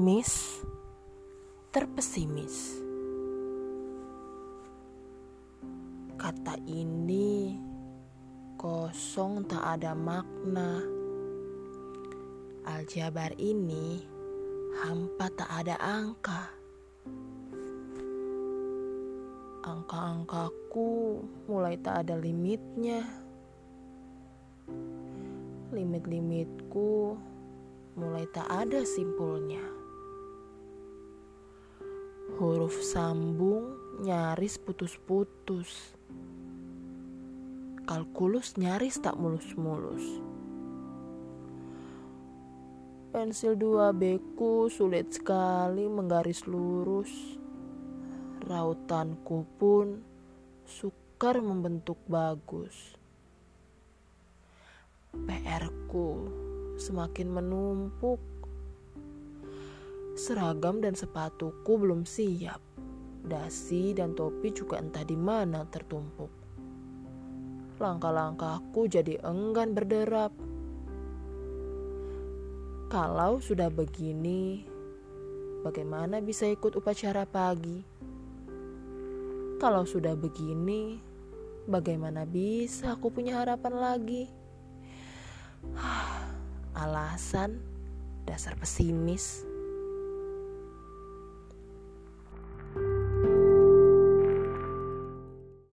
Miss terpesimis. Kata ini kosong tak ada makna. Aljabar ini hampa tak ada angka. Angka-angkaku mulai tak ada limitnya. Limit-limitku mulai tak ada simpulnya huruf sambung nyaris putus-putus. Kalkulus nyaris tak mulus-mulus. Pensil 2B ku sulit sekali menggaris lurus. Rautanku pun sukar membentuk bagus. PR ku semakin menumpuk Seragam dan sepatuku belum siap. Dasi dan topi juga entah di mana tertumpuk. Langkah-langkahku jadi enggan berderap. Kalau sudah begini, bagaimana bisa ikut upacara pagi? Kalau sudah begini, bagaimana bisa aku punya harapan lagi? Alasan dasar pesimis.